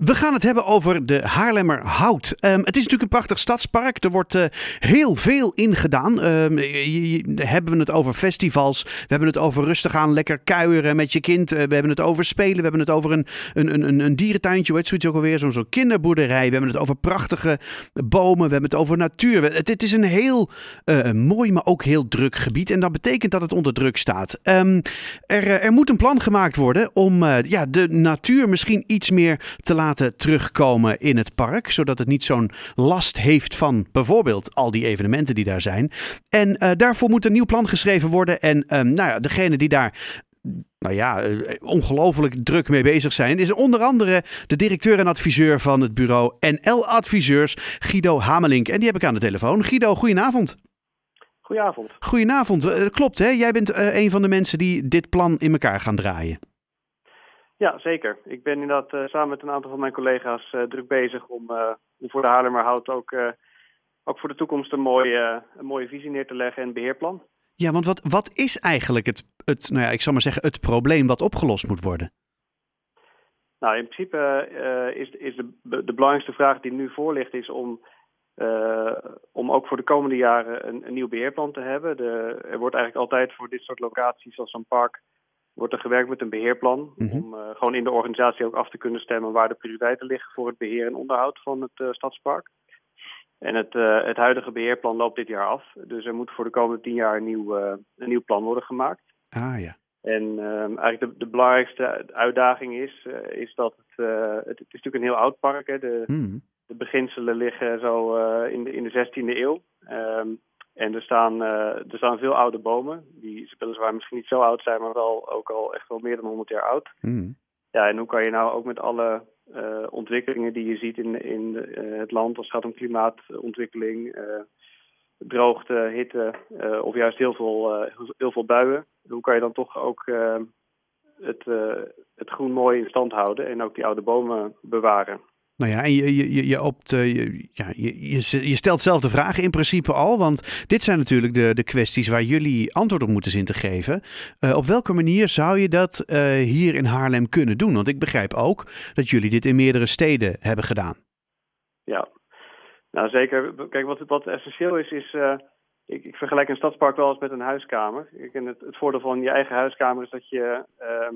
We gaan het hebben over de Haarlemmer Hout. Ehm, het is natuurlijk een prachtig stadspark. Er wordt uh, heel veel in gedaan. Um, hebben we het over festivals. We hebben het over rustig aan lekker kuieren met je kind. Uh, we hebben het over spelen. We hebben het over een, een, een, een dierentuintje. Heet zoiets ook alweer? Zo'n zo kinderboerderij. We hebben het over prachtige bomen. We hebben het over natuur. Het, is een heel uh, mooi, maar ook heel druk gebied. En dat betekent dat het onder druk staat. Um, er, er moet een plan gemaakt worden om ja, de natuur misschien iets meer te laten terugkomen in het park, zodat het niet zo'n last heeft van bijvoorbeeld al die evenementen die daar zijn. En uh, daarvoor moet een nieuw plan geschreven worden. En um, nou ja, degene die daar nou ja, ongelooflijk druk mee bezig zijn, is onder andere de directeur en adviseur van het bureau NL Adviseurs, Guido Hamelink. En die heb ik aan de telefoon. Guido, goedenavond. Goedenavond. Goedenavond. Uh, klopt, hè? Jij bent uh, een van de mensen die dit plan in elkaar gaan draaien. Ja, zeker. Ik ben inderdaad uh, samen met een aantal van mijn collega's uh, druk bezig om, uh, om voor de Haarlemmerhout ook, ook voor de toekomst een mooie, een mooie visie neer te leggen en beheerplan. Ja, want wat, wat is eigenlijk het, het, nou ja, ik zal maar zeggen, het probleem wat opgelost moet worden? Nou, in principe is, is de, de belangrijkste vraag die nu voor ligt, is om, om ook voor de komende jaren een, een nieuw beheerplan te hebben. De, er wordt eigenlijk altijd voor dit soort locaties als een park wordt er gewerkt met een beheerplan. Mm -hmm. Om uh, gewoon in de organisatie ook af te kunnen stemmen waar de prioriteiten liggen voor het beheer en onderhoud van het uh, stadspark. En het, uh, het huidige beheerplan loopt dit jaar af. Dus er moet voor de komende tien jaar een nieuw, een nieuw plan worden gemaakt. Ah ja. En eigenlijk de, de, belangrijkste uitdaging is, is dat het, het, het, is natuurlijk een heel oud park. Hè. De, mm. de beginselen liggen zo in, de, in de 16e eeuw. Um, en er staan, uh, er staan veel oude bomen, die weliswaar misschien niet zo oud zijn, maar wel ook al echt wel meer dan 100 jaar oud. Mm. Ja, en hoe kan je nou ook met alle uh, ontwikkelingen die je ziet in, in uh, het land, als het gaat om klimaatontwikkeling, droogte, hitte of juist heel veel, heel veel buien, hoe kan je dan toch ook het, het groen mooi in stand houden en ook die oude bomen bewaren? Nou ja, en je, je, je, opt, je, ja, je, je, stelt zelf de in principe al, want dit zijn natuurlijk de, de kwesties waar jullie antwoord op moeten zien te geven. Uh, op welke manier zou je dat uh, hier in Haarlem kunnen doen? Want ik begrijp ook dat jullie dit in meerdere steden hebben gedaan. Ja, nou zeker. Kijk, wat, wat essentieel is, is ik, ik, vergelijk een stadspark wel eens met een huiskamer. Ik, en het, het voordeel van je eigen huiskamer is dat je ehm,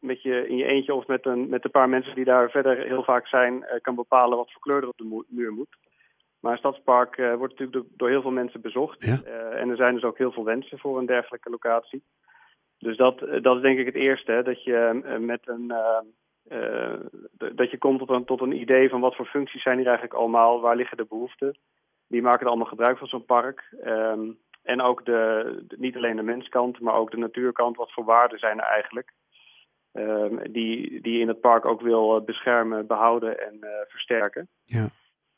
met je in je eentje of met een, met een paar mensen die daar verder heel vaak zijn, uh, kan bepalen wat voor kleur er op de muur moet. Maar een stadspark uh, wordt natuurlijk door, heel veel mensen bezocht. Ja. Uh, en er zijn dus ook heel veel wensen voor een dergelijke locatie. Dus dat, dat is denk ik het eerste, hè, dat je met een dat je komt tot een, tot een idee van wat voor functies zijn hier eigenlijk allemaal, waar liggen de behoeften. Die maken er allemaal gebruik van zo'n park. Um, en ook de, de, niet alleen de menskant, maar ook de natuurkant. Wat voor waarden zijn er eigenlijk? Um, die, die in het park ook wil beschermen, behouden en uh, versterken. Ja.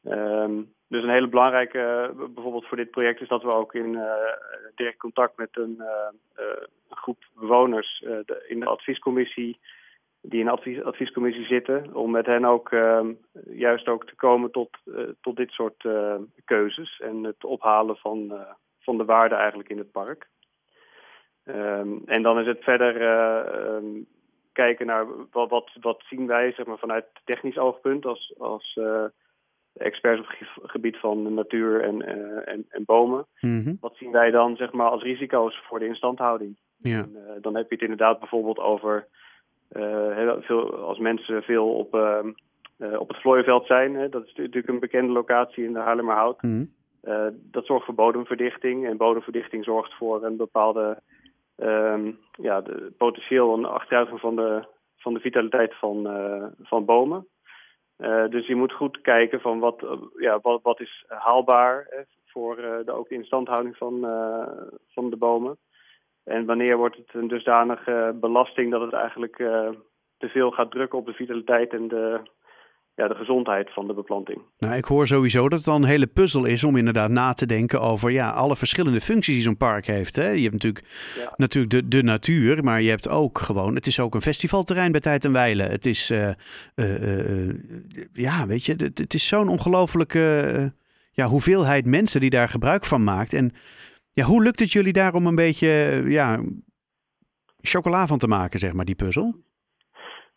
Um, dus een hele belangrijke, uh, bijvoorbeeld voor dit project, is dat we ook in uh, direct contact met een, groep bewoners de, in de adviescommissie, die in de advies, adviescommissie zitten, om met hen ook um, juist ook te komen tot, tot dit soort keuzes en het ophalen van, van de waarde eigenlijk in het park. Um, en dan is het verder um, kijken naar wat, wat, wat zien wij zeg maar, vanuit technisch oogpunt als, als uh, experts op het gebied van natuur en, uh, en, en, bomen. Mm -hmm. Wat zien wij dan zeg maar, als risico's voor de instandhouding? Ja. En, uh, dan heb je het inderdaad bijvoorbeeld over heel veel, als mensen veel op, op het Vlooienveld zijn. Hè, dat is natuurlijk een bekende locatie in de Haarlemmerhout. Mm -hmm. dat zorgt voor bodemverdichting en bodemverdichting zorgt voor een bepaalde um, ja, de, potentieel een achteruitgang van de, van de vitaliteit van, uh, van bomen. Uh, dus je moet goed kijken van wat, uh, ja, wat, wat is haalbaar hè, voor de ook instandhouding van, van de bomen. En wanneer wordt het een dusdanige belasting dat het eigenlijk te veel gaat drukken op de vitaliteit en de, ja, de gezondheid van de beplanting. Nou, ik hoor sowieso dat het dan een hele puzzel is om inderdaad na te denken over ja, alle verschillende functies die zo'n park heeft. Hè? Je hebt natuurlijk, ja. natuurlijk de, de natuur, maar je hebt ook gewoon, het is ook een festivalterrein bij tijd en wijle. Het is, uh, uh, uh, ja, weet je, het, het is zo'n ongelofelijke ja, hoeveelheid mensen die daar gebruik van maakt. En ja, hoe lukt het jullie daar om een beetje ja, chocola van te maken, zeg maar, die puzzel?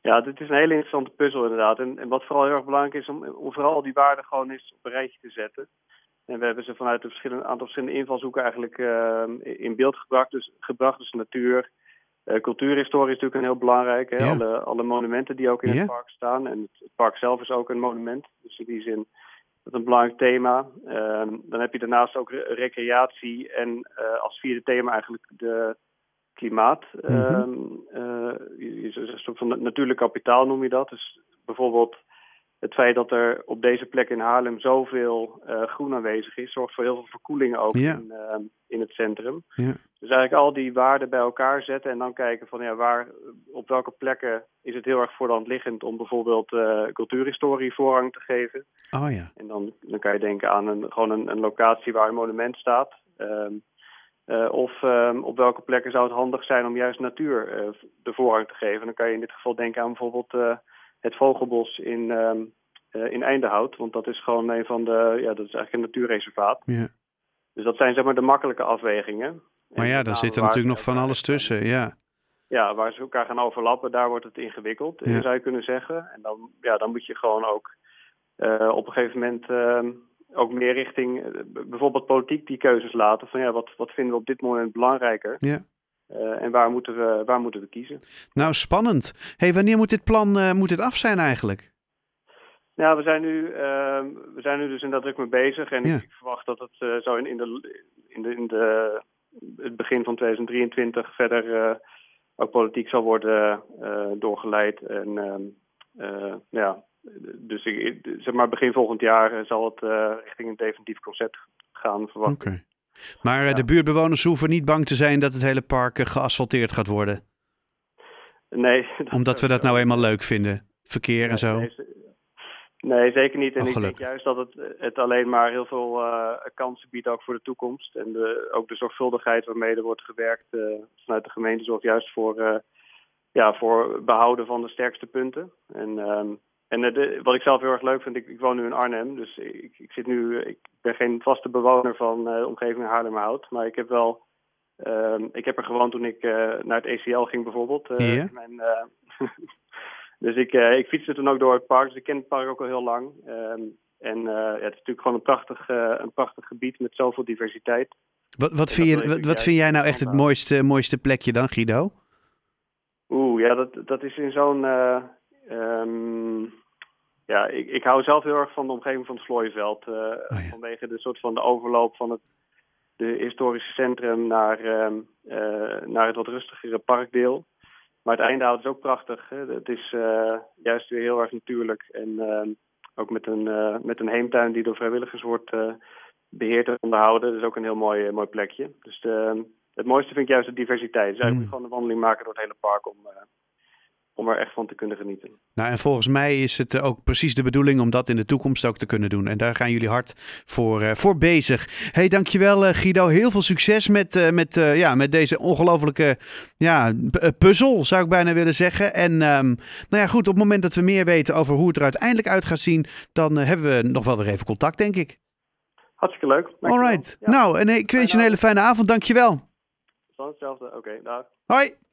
Ja, dit is een hele interessante puzzel inderdaad. En, en wat vooral heel erg belangrijk is om, om vooral die waarden gewoon eens op een rijtje te zetten. En we hebben ze vanuit een verschillende, aantal verschillende invalshoeken eigenlijk uh, in beeld gebracht. Dus, gebracht, dus natuur, uh, cultuurhistorie is natuurlijk een heel belangrijk. Hè? Ja. Alle, alle monumenten die ook in ja. het park staan. En het, park zelf is ook een monument. Dus in die zin dat is een belangrijk thema. Uh, dan heb je daarnaast ook recreatie en uh, als vierde thema eigenlijk de klimaat. Mm -hmm. Een soort van natuurlijk kapitaal noem je dat. Dus bijvoorbeeld het feit dat er op deze plek in Haarlem zoveel uh, groen aanwezig is, zorgt voor heel veel verkoeling ook ja. in, uh, in het centrum. Ja. Dus eigenlijk al die waarden bij elkaar zetten en dan kijken van ja, waar, op welke plekken is het heel erg voor de hand liggend om bijvoorbeeld uh, cultuurhistorie voorrang te geven. Oh ja. En dan, dan kan je denken aan een, gewoon een, een locatie waar een monument staat. Um, uh, of um, op welke plekken zou het handig zijn om juist natuur uh, de voorrang te geven. Dan kan je in dit geval denken aan bijvoorbeeld uh, het Vogelbos in, um, in Eindehout. Want dat is gewoon een van de, ja, dat is eigenlijk een natuurreservaat. Ja. Dus dat zijn zeg maar de makkelijke afwegingen. Maar ja, daar zit er natuurlijk nog van alles tussen, ja. Ja, waar ze elkaar gaan overlappen, daar wordt het ingewikkeld, ja. zou je kunnen zeggen. En dan, ja, dan moet je gewoon ook op een gegeven moment ook meer richting bijvoorbeeld politiek die keuzes laten. Van ja, wat, wat vinden we op dit moment belangrijker? Ja. Uh, en waar moeten, we, waar moeten we kiezen? Nou, spannend. hey, wanneer moet dit plan uh, moet dit af zijn eigenlijk? Nou, we zijn nu, uh, we zijn nu dus in dat druk mee bezig. En ja. ik verwacht dat het zo in, in, de, in, de, in de, het begin van 2023 verder ook politiek zal worden doorgeleid. En ehm, ja, dus ik, zeg maar begin volgend jaar zal het uh, richting een definitief concept gaan verwachten. Okay. Maar uh, ja. de buurtbewoners hoeven niet bang te zijn dat het hele park uh, geasfalteerd gaat worden? Nee. Omdat we dat nou eenmaal leuk vinden, verkeer nee, en zo? Nee, nee, zeker niet. En oh, ik denk juist dat het, het alleen maar heel veel kansen biedt ook voor de toekomst. En de, ook de zorgvuldigheid waarmee er wordt gewerkt vanuit de gemeente zorgt juist voor, ja, voor behouden van de sterkste punten. En um, en de, wat ik zelf heel erg leuk vind, ik, ik woon nu in Arnhem, dus ik, ik, zit nu, ik ben geen vaste bewoner van uh, de omgeving Haarlemmerhout, maar ik heb wel, uh, ik heb er gewoond toen ik uh, naar het ECL ging bijvoorbeeld. Uh. Mijn, dus ik, ik fietste toen ook door het park, dus ik ken het park ook al heel lang. Um, en ja, het is natuurlijk gewoon een prachtig, een prachtig gebied met zoveel diversiteit. Wat, wat, vind, je, wat, wat vind jij nou echt het mooiste, mooiste plekje dan, Guido? Oeh, ja, dat, dat is in zo'n... Um, ja, ik, ik hou zelf heel erg van de omgeving van het Vlooienveld. Uh, oh, ja. Vanwege de soort van de overloop van het de historische centrum naar, uh, uh, naar het wat rustigere parkdeel. Maar het Eindehout is ook prachtig. Hè? Het is uh, juist weer heel erg natuurlijk. En ehm, ook met een, met een heemtuin die door vrijwilligers wordt beheerd en onderhouden. Dat is ook een heel mooi, mooi plekje. Dus de, het mooiste vind ik juist de diversiteit. Dus eigenlijk mm. gewoon een wandeling maken door het hele park om om er echt van te kunnen genieten. Nou, en volgens mij is het ook precies de bedoeling om dat in de toekomst ook te kunnen doen. En daar gaan jullie hard voor, uh, voor bezig. hey, dankjewel uh, Guido. Heel veel succes met, uh, met, ja, met deze ongelofelijke ja, puzzel, zou ik bijna willen zeggen. En um, nou ja, goed, op het moment dat we meer weten over hoe het er uiteindelijk uit gaat zien, dan hebben we nog wel weer even contact, denk ik. Hartstikke leuk. All right. Ja. Nou, en ik wens je een hele fijne avond. Dankjewel. Van hetzelfde. Oké, okay, dag. Hoi.